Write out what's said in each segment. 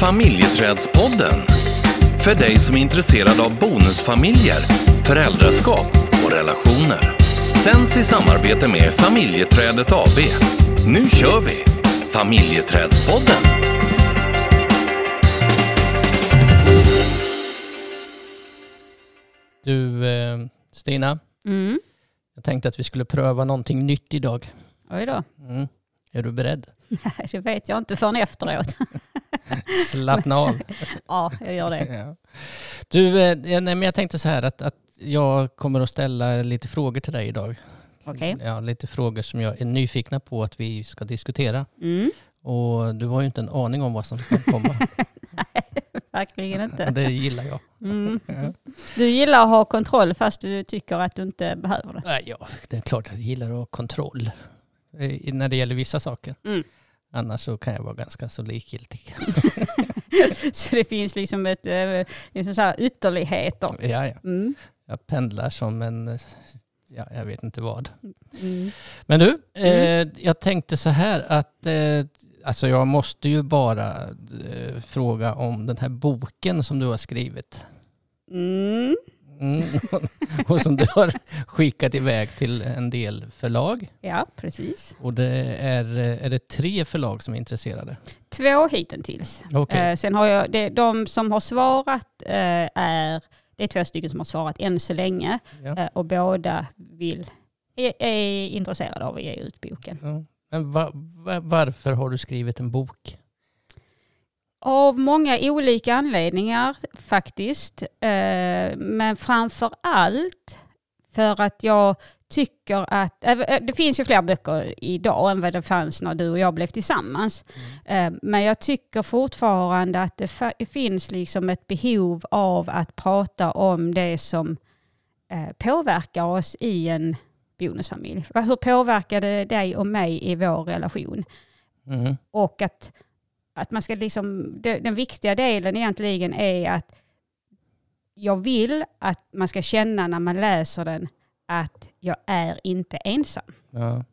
Familjeträdspodden. För dig som är intresserad av bonusfamiljer, föräldraskap och relationer. Sänds i samarbete med Familjeträdet AB. Nu kör vi! Familjeträdspodden. Du, eh, Stina, Mm. jag tänkte att vi skulle pröva någonting nytt idag. Oj då. Mm. Är du beredd? Det vet jag inte förrän efteråt. Slappna av. Ja, jag gör det. Ja. Du, eh, nej, men jag tänkte så här att, att jag kommer att ställa lite frågor till dig idag. Okej. Ja, lite frågor som jag är nyfikna på att vi ska diskutera. Mm. Och du har ju inte en aning om vad som kan komma. Verkligen Och inte. det gillar jag. Mm. Ja. Du gillar att ha kontroll fast du tycker att du inte behöver det. Nej, Ja, det är klart att jag gillar att ha kontroll eh, när det gäller vissa saker. Mm. Annars så kan jag vara ganska så likgiltig. Så det finns liksom ett eh, liksom så här ytterligheter. Ja, ja. Mm. Jag pendlar som en, ja, jag vet inte vad. Mm. Men du, eh, jag tänkte så här att eh, alltså jag måste ju bara eh, fråga om den här boken som du har skrivit. Mm. Mm. och som du har skickat iväg till en del förlag. Ja, precis. Och det är, är det tre förlag som är intresserade? Två hittills. Okej. Eh, sen har jag, det, de som har svarat eh, är, det är två stycken som har svarat än så länge. Ja. Eh, och båda vill, är, är intresserade av att ge ut boken. Ja. Men va, va, varför har du skrivit en bok? Av många olika anledningar faktiskt. Eh, men framför allt för att jag tycker att, eh, det finns ju fler böcker idag än vad det fanns när du och jag blev tillsammans. Eh, Men jag tycker fortfarande att det finns liksom ett behov av att prata om det som eh, påverkar oss i en bonusfamilj. Hur påverkar det dig och mig i vår relation? Mm. Och att, att man ska liksom, den viktiga delen egentligen är att jag vill att man ska känna när man läser den att jag är inte ensam. Ja.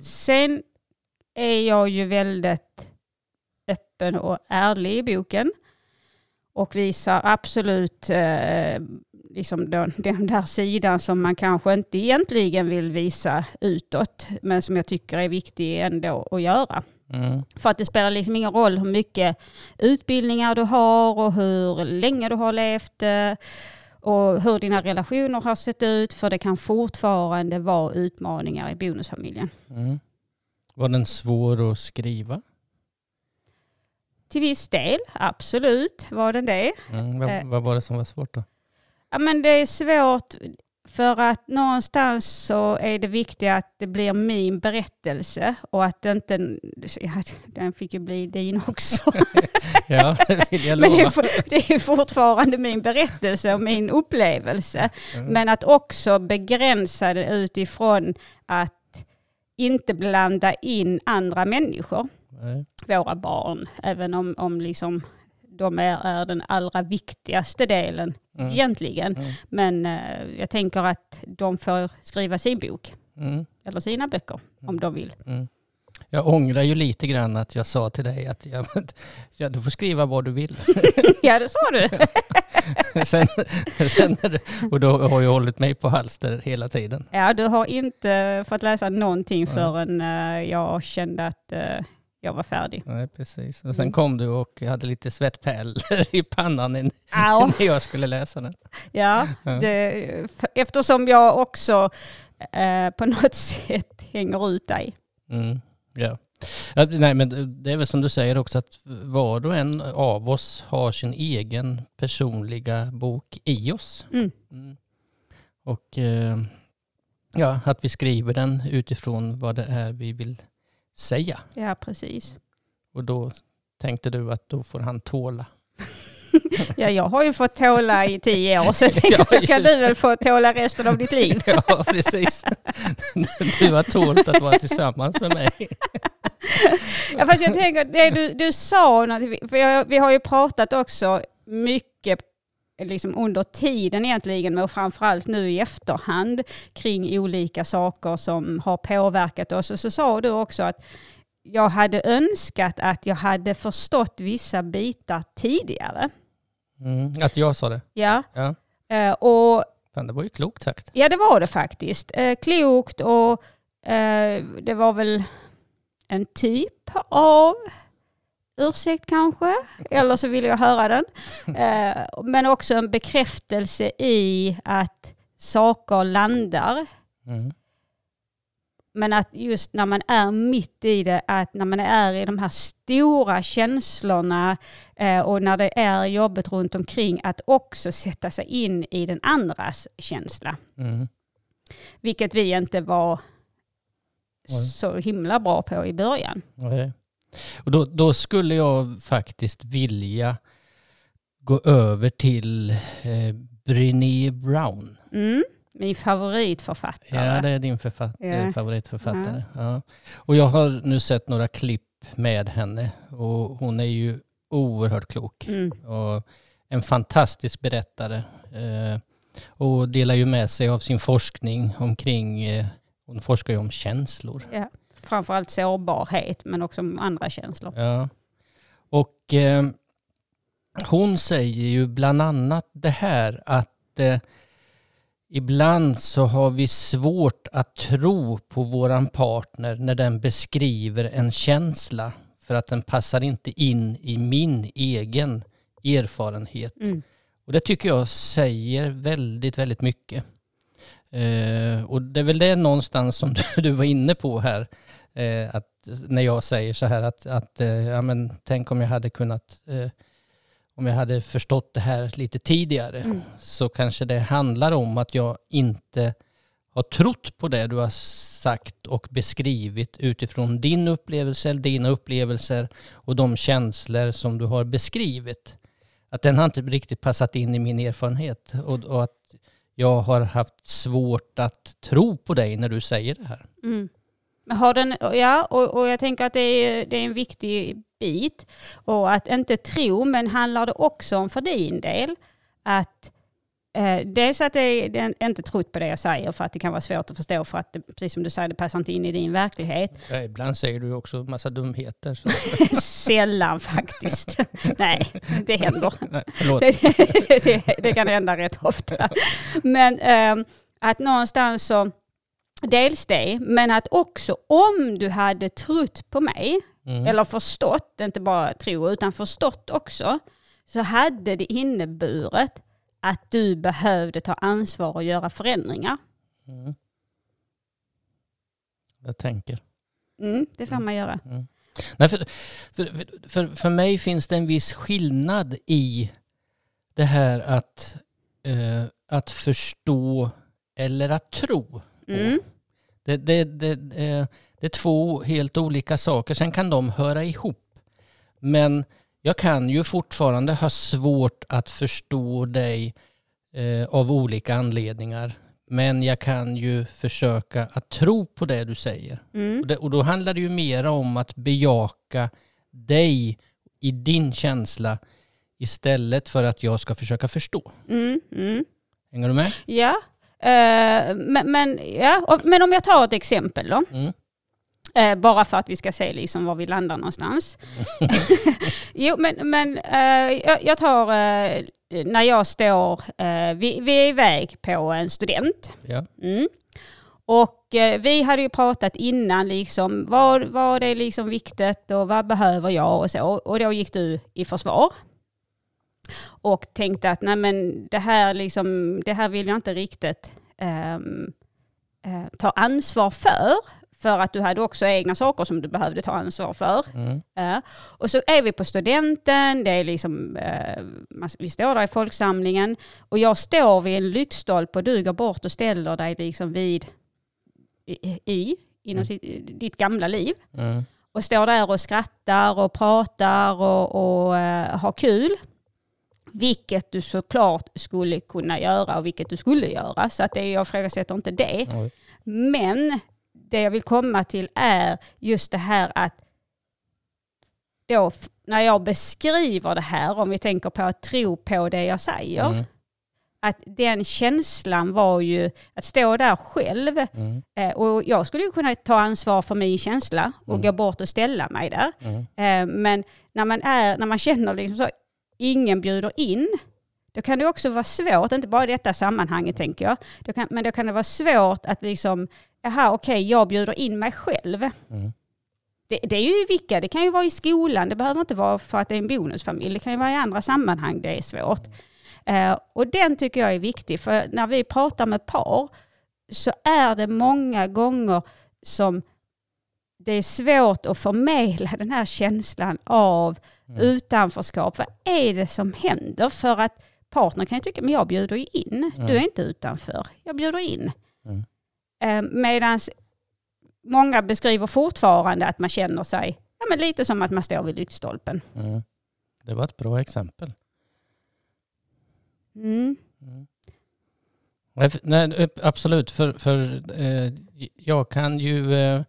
Sen är jag ju väldigt öppen och ärlig i boken och visar absolut eh, liksom den, den där sidan som man kanske inte egentligen vill visa utåt men som jag tycker är viktig ändå att göra. Mm. För att det spelar liksom ingen roll hur mycket utbildningar du har och hur länge du har levt eh, och hur dina relationer har sett ut. För det kan fortfarande vara utmaningar i bonusfamiljen. Mm. Var den svår att skriva? Till viss del, absolut var den det. Mm. Vad, Eh. vad var det som var svårt då? Ja, men det är svårt för att någonstans så är det viktigt att det blir min berättelse och att det inte, ja, den fick ju bli din också. Ja, det vill jag Men det är, lova. for- det är fortfarande min berättelse och min upplevelse. Mm. Men att också begränsa det utifrån att inte blanda in andra människor, Nej. våra barn, även om, om liksom de är, är den allra viktigaste delen Mm. egentligen. Mm. Men eh, jag tänker att de får skriva sin bok Mm. eller sina böcker om de vill. Mm. Jag ångrar ju lite grann att jag sa till dig att jag, ja, du får skriva vad du vill. ja, det sa du. sen, sen det, och då har jag hållit mig på halster hela tiden. Ja, du har inte fått läsa någonting Nej. förrän eh, jag kände att eh, jag var färdig. Nej, precis. Och sen Mm. kom du och hade lite svettpärlor i pannan när Ja, när jag skulle läsa den. ja det, eftersom jag också eh, på något sätt hänger ut dig. Mm. Ja, Nej, men det är väl som du säger också att var och en av oss har sin egen personliga bok i oss. Mm. Mm. Och eh, ja, att vi skriver den utifrån vad det är vi vill säga. Ja, precis. Och då tänkte du att då får han tåla. Ja, jag har ju fått tåla i tio år så jag tänkte, Ja, kan du väl få tåla resten av ditt liv. Ja, precis. Du har tålt att vara tillsammans med mig. Ja, fast jag tänker, det du, du sa, något- för jag, vi har ju pratat också mycket liksom under tiden egentligen, men framförallt nu i efterhand kring olika saker som har påverkat oss. Och så sa du också att jag hade önskat att jag hade förstått vissa bitar tidigare. Mm. Att jag sa det? Ja. Ja. Eh, och Fan, det var ju klokt sagt. Ja, det var det faktiskt. Eh, klokt och eh, det var väl en typ av ursäkt kanske, eller så ville jag höra den. Eh, men också en bekräftelse i att saker landar. Mm. Men att just när man är mitt i det, att när man är i de här stora känslorna eh, och när det är jobbet runt omkring, att också sätta sig in i den andras känsla. Mm. Vilket vi inte var så himla bra på i början. Nej. Och då, då skulle jag faktiskt vilja gå över till eh, Brené Brown. Mm. Min favoritförfattare. Ja, det är din Ja. eh, favoritförfattare. Ja. Och jag har nu sett några klipp med henne och hon är ju oerhört klok Mm. och en fantastisk berättare. Eh, och delar ju med sig av sin forskning omkring, eh, hon forskar ju om känslor. Ja. Framförallt sårbarhet men också andra känslor. Ja. Och eh, hon säger ju bland annat det här att eh, ibland så har vi svårt att tro på våran partner när den beskriver en känsla för att den passar inte in i min egen erfarenhet. Mm. Och det tycker jag säger väldigt, väldigt mycket. Eh, och det är väl det någonstans som du, du var inne på här. Eh, att när jag säger så här att, att eh, ja, men, tänk om jag hade kunnat, eh, om jag hade förstått det här lite tidigare Mm. så kanske det handlar om att jag inte har trott på det du har sagt och beskrivit utifrån din upplevelse, dina upplevelser och de känslor som du har beskrivit. Att den har inte riktigt passat in i min erfarenhet och, och att jag har haft svårt att tro på dig när du säger det här. Mm. Har den, ja, och, och jag tänker att det är, det är en viktig bit. Och att inte tro, men handlar det också om för din del att eh, dels att det är, det är inte trott på det jag säger för att det kan vara svårt att förstå för att det, precis som du säger, det passar inte in i din verklighet. Ja, ibland säger du också massa dumheter. Sällan faktiskt. Nej, det händer. Nej. Det, det, det kan hända rätt ofta. Men ehm, att någonstans så, dels det, men att också om du hade trott på mig, Mm. eller förstått, inte bara tro, utan förstått också, så hade det inneburit att du behövde ta ansvar och göra förändringar. Mm. Jag tänker. Mm, det får man göra. Nej, för, för, för, för mig finns det en viss skillnad i det här att, eh, att förstå eller att tro. Mm. Det, det, det, eh, det är två helt olika saker. Sen kan de höra ihop. Men jag kan ju fortfarande ha svårt att förstå dig eh, av olika anledningar. Men jag kan ju försöka att tro på det du säger. Mm. Och, det, och då handlar det ju mer om att bejaka dig i din känsla istället för att jag ska försöka förstå. Mm. Mm. Hänger du med? Ja, eh, men, men, ja, och- men om jag tar ett exempel då. Mm. Eh, bara för att vi ska se liksom var vi landar någonstans. jo, men, men eh, jag, jag tar när jag står, vi, vi är iväg på en student. Ja. Mm. Och vi hade ju pratat innan liksom, vad, vad är liksom viktigt och vad behöver jag och så. Och då gick du i försvar. Och tänkte att nej men det här, liksom, det här vill jag inte riktigt ehm, eh, ta ansvar för. För att du hade också egna saker som du behövde ta ansvar för. Mm. Ja. Och så är vi på studenten, det är liksom, eh, man- vi står där i folksamlingen och jag står vid en lyktstolpe och du går bort och ställer dig liksom vid i, i inom Mm. sitt, ditt gamla liv. Mm. Och står där och skrattar och pratar och, och eh, har kul. Vilket du såklart skulle kunna göra och vilket du skulle göra. Så att det, jag ifrågasätter inte det. Oj. Men det jag vill komma till är just det här att då, när jag beskriver det här, om vi tänker på att tro på det jag säger, Mm. att den känslan var ju att stå där själv. Mm. Eh, och jag skulle ju kunna ta ansvar för min känsla och Mm. gå bort och ställa mig där. Mm. Eh, men när man, är, när man känner liksom så, ingen bjuder in, då kan det också vara svårt, inte bara i detta sammanhanget tänker jag, då kan, men då kan det vara svårt att liksom, jaha okej, jag bjuder in mig själv. Mm. Det, det är ju vilka, det kan ju vara i skolan, det behöver inte vara för att det är en bonusfamilj, det kan ju vara i andra sammanhang det är svårt. Eh, och den tycker jag är viktig, för när vi pratar med par så är det många gånger som det är svårt att förmedla den här känslan av Mm. utanförskap. Vad är det som händer? För att partnern kan ju tycka, men jag bjuder ju in, Mm. du är inte utanför, jag bjuder in. Mm. Eh, Medan många beskriver fortfarande att man känner sig ja, men lite som att man står vid lyktstolpen. Mm. Det var ett bra exempel. Mm. Mm. Nej, upp- absolut, för, för eh, jag kan ju eh,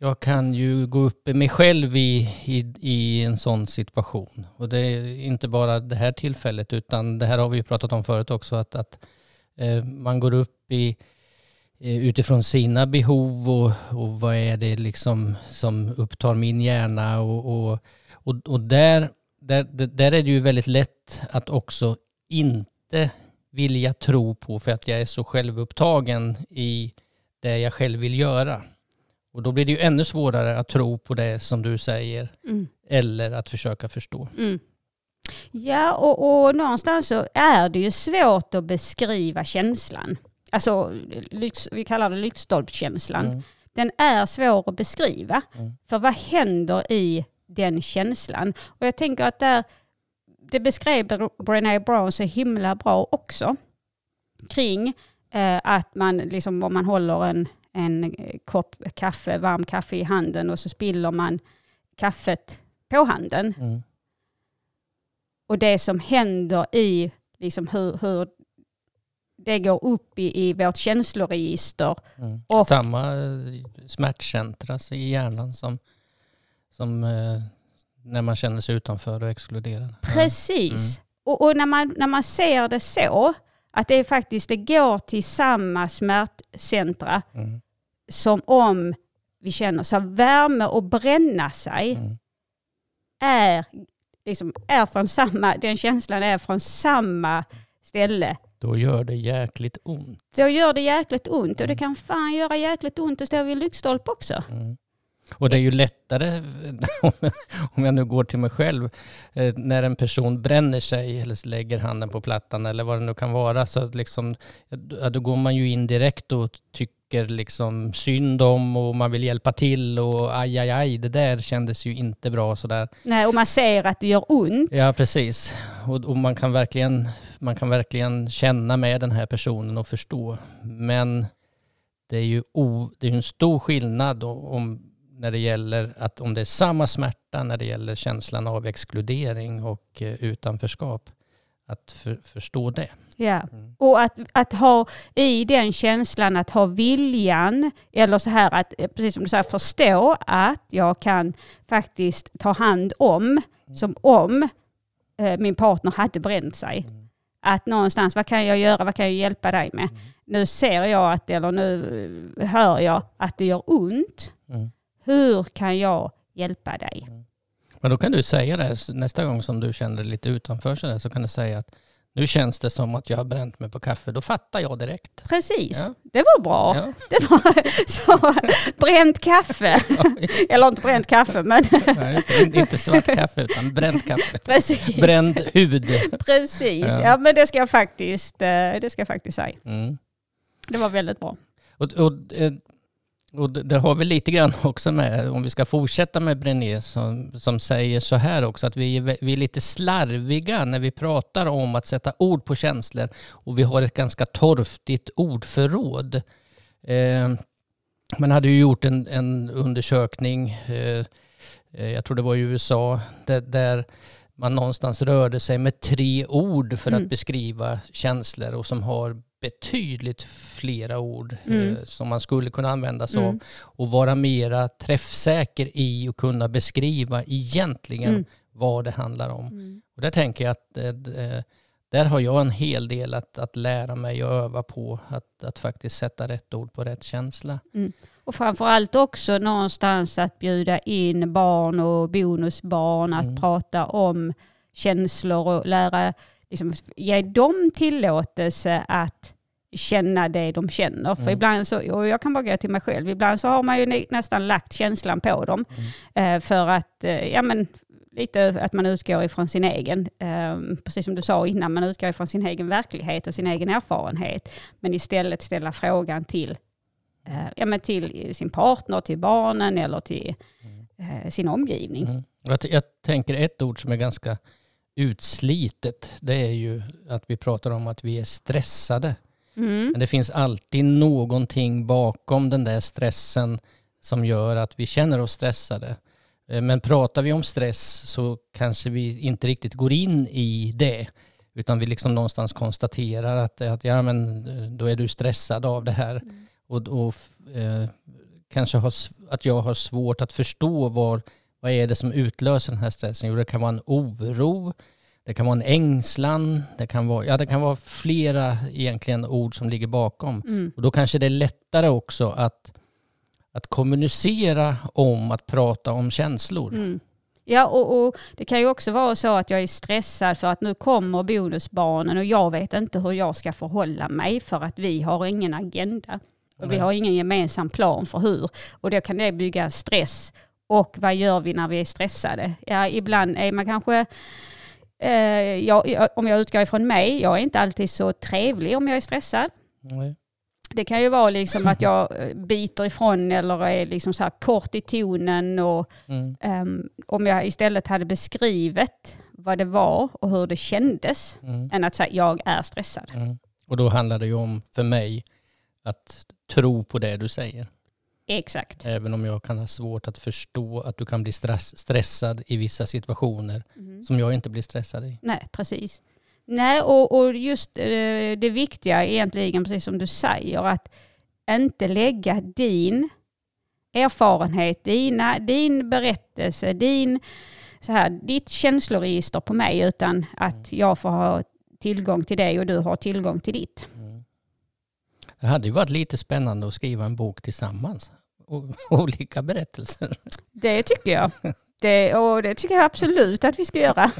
jag kan ju gå upp i mig själv i, i, i en sån situation. Och det är inte bara det här tillfället utan det här har vi ju pratat om förut också att, att eh, man går upp i eh, utifrån sina behov och, och vad är det liksom som upptar min hjärna och, och, och, och där, där, där är det ju väldigt lätt att också inte vilja tro på för att jag är så självupptagen i det jag själv vill göra. Och då blir det ju ännu svårare att tro på det som du säger Mm. eller att försöka förstå. Mm. Ja, och, och någonstans så är det ju svårt att beskriva känslan. Alltså, lyx, vi kallar det lyktstolpskänslan. Mm. Den är svår att beskriva. Mm. För vad händer i den känslan? Och jag tänker att där, det beskrev Brené Brown så himla bra också. Kring eh, att man, liksom, om man håller en, en eh, kopp kaffe, varm kaffe i handen och så spiller man kaffet på handen. Mm. Och det som händer i liksom hur, hur det går upp i, i vårt känsloregister. Mm. Och- Samma eh, smärtcentra i hjärnan som, som eh, när man känner sig utanför och exkluderad. Precis. Och, och när, man, när man ser det så, att det är faktiskt det går till samma smärtcentra. Mm. som om vi känner så värme och bränna sig Mm. är, liksom, är från samma, den känslan är från samma ställe. Då gör det jäkligt ont. Då gör det jäkligt ont och det kan fan göra jäkligt ont att stå vid lyktstolpe också. Mm. Och det är ju lättare, om jag nu går till mig själv, eh, när en person bränner sig eller lägger handen på plattan eller vad det nu kan vara. Så liksom, då går man ju in direkt och tycker liksom synd om och man vill hjälpa till och aj, aj, aj, det där kändes ju inte bra sådär. Nej, och man ser att det gör ont. Ja, precis. Och, och man, kan verkligen, man kan verkligen känna med den här personen och förstå. Men det är ju o, det är en stor skillnad om, när det gäller att om det är samma smärta när det gäller känslan av exkludering och eh, utanförskap. Att för, förstå det. Ja. Mm. Och att, att ha i den känslan att ha viljan, eller så här att, eh, precis som du säger, förstå att jag kan faktiskt ta hand om, som om eh, min partner hade bränt sig. Mm. Att någonstans, vad kan jag göra, vad kan jag hjälpa dig med? Nu ser jag att, eller nu eh, hör jag att det gör ont. Mm. Hur kan jag hjälpa dig? Men då kan du säga det nästa gång som du känner dig lite utanför så, där, så kan du säga att nu känns det som att jag har bränt mig på kaffe. Då fattar jag direkt. Precis, Ja. det var bra. Ja. Det var så, bränt kaffe. Eller inte bränt kaffe, men Nej. Inte- inte svart kaffe utan bränt kaffe. precis. Bränd hud. Precis, Ja. ja. men det ska jag faktiskt, eh, det ska jag faktiskt säga. Mm. Det var väldigt bra. Och, och, eh, och det det har vi lite grann också med, om vi ska fortsätta med Brené som, som säger så här också, att vi vi är lite slarviga när vi pratar om att sätta ord på känslor och vi har ett ganska torftigt ordförråd. Eh, man hade ju gjort en, en undersökning, eh, eh, jag tror det var i USA, där, där man någonstans rörde sig med tre ord för Mm. att beskriva känslor och som har betydligt flera ord Mm. eh, som man skulle kunna använda sig av Mm. och vara mera träffsäker i och kunna beskriva egentligen Mm. vad det handlar om. Mm. Och där tänker jag att eh, eh, där har jag en hel del att, att lära mig och öva på. Att, att faktiskt sätta rätt ord på rätt känsla. Och framförallt också någonstans att bjuda in barn och bonusbarn att Mm. prata om känslor och lära, liksom, ge dem tillåtelse att känna det de känner. För Mm. ibland så, och jag kan bara gå till mig själv, ibland så har man ju nä- nästan lagt känslan på dem. Mm. Eh, för att, eh, ja men lite att man utgår ifrån sin egen, eh, precis som du sa innan, man utgår ifrån sin egen verklighet och sin egen erfarenhet. Men istället ställa frågan till, eh, ja, men till sin partner, till barnen eller till eh, sin omgivning. Mm. Jag, jag tänker ett ord som är ganska utslitet. Det är ju att vi pratar om att vi är stressade. Mm. Men det finns alltid någonting bakom den där stressen som gör att vi känner oss stressade. Eh, Men pratar vi om stress så kanske vi inte riktigt går in i det. Utan vi liksom någonstans konstaterar att, att ja, men eh, då är du stressad av det här. Och, och eh, kanske har, att jag har svårt att förstå var, vad är det som utlöser den här stressen. Jo, det kan vara en oro, det kan vara en ängslan, det kan vara, ja, det kan vara flera egentligen ord som ligger bakom. Mm. Och då kanske det är lättare också att, att kommunicera om att prata om känslor. Mm. Ja, och, och det kan ju också vara så att jag är stressad för att nu kommer bonusbarnen och jag vet inte hur jag ska förhålla mig för att vi har ingen agenda. Och vi har ingen gemensam plan för hur. Och då kan det bygga stress. Och vad gör vi när vi är stressade? Ja, ibland är man kanske, eh, jag, om jag utgår ifrån mig, jag är inte alltid så trevlig om jag är stressad. Nej. Det kan ju vara liksom att jag eh, biter ifrån eller är liksom så kort i tonen och Mm. Ehm, om jag istället hade beskrivit vad det var och hur det kändes Mm. än att säga jag är stressad. Mm. Och då handlar det ju om, för mig, att tro på det du säger. Exakt. Även om jag kan ha svårt att förstå att du kan bli stress, stressad i vissa situationer Mm. som jag inte blir stressad i. Nej, precis. Nej, och, och just eh, det viktiga egentligen, precis som du säger, att inte lägga din erfarenhet, dina, din berättelse, din, så här, ditt känsloregister på mig, utan att jag får ha tillgång till dig och du har tillgång till ditt. Mm. Det hade ju varit lite spännande att skriva en bok tillsammans. Olika berättelser. Det tycker jag. Det, och det tycker jag absolut att vi ska göra.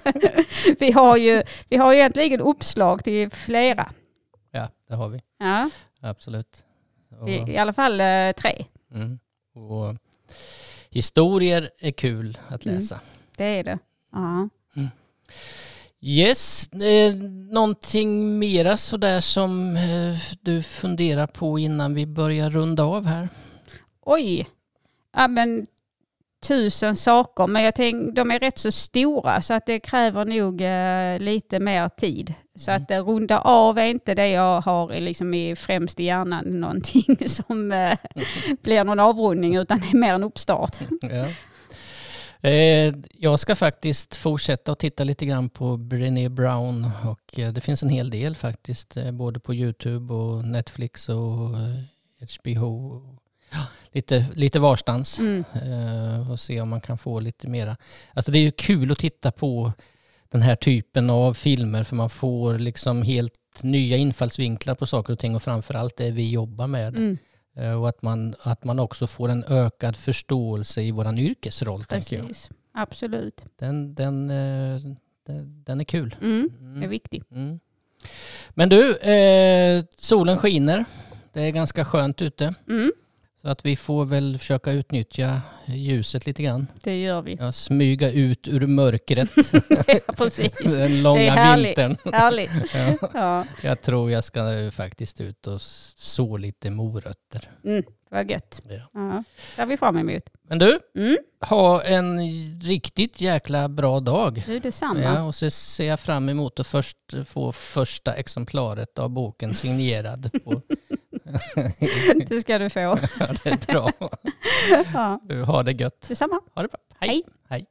vi, har ju, vi har ju egentligen uppslag till flera. Ja, det har vi. Ja, Absolut. Och, i, I alla fall eh, tre. mm. och historier är kul att Mm. läsa. Det är det. Ja. Yes, eh, någonting mera sådär som eh, du funderar på innan vi börjar runda av här? Oj, ja, men tusen saker. Men jag tänk, de är rätt så stora så att det kräver nog eh, lite mer tid. Så att eh, runda av är inte det jag har liksom i, främst i hjärnan någonting som eh, blir någon avrundning utan det är mer en uppstart. Ja. Eh, jag ska faktiskt fortsätta att titta lite grann på Brené Brown och eh, det finns en hel del faktiskt, eh, både på YouTube och Netflix och HBO. Lite, lite varstans Mm. eh, och se om man kan få lite mera. Alltså det är ju kul att titta på den här typen av filmer för man får liksom helt nya infallsvinklar på saker och ting och framförallt det vi jobbar med. Mm. Eh, Och att man, att man också får en ökad förståelse i våran yrkesroll, tänker jag. Precis, absolut. Den, den, eh, den, den är kul. Mm. Det är Mm. viktigt. Mm. Men du, eh, solen skiner. Det är ganska skönt ute. Så att vi får väl försöka utnyttja ljuset lite grann. Det gör vi. Ja, smyga ut ur mörkret Ja, precis. den Det långa är härligt. vintern. Härligt. Ja, Ja. jag tror jag ska faktiskt ut och så lite morötter. Mm. Vad gött. Ja. Ja. ser vi fram emot. Men du, Mm. ha en riktigt jäkla bra dag. Du, detsamma. Ja, och så ser jag fram emot att först få första exemplaret av boken signerad. På. Det ska du få. ja, det är bra. Ja. Du har det gött. Detsamma. Ha det bra. Hej. Hej. Hej.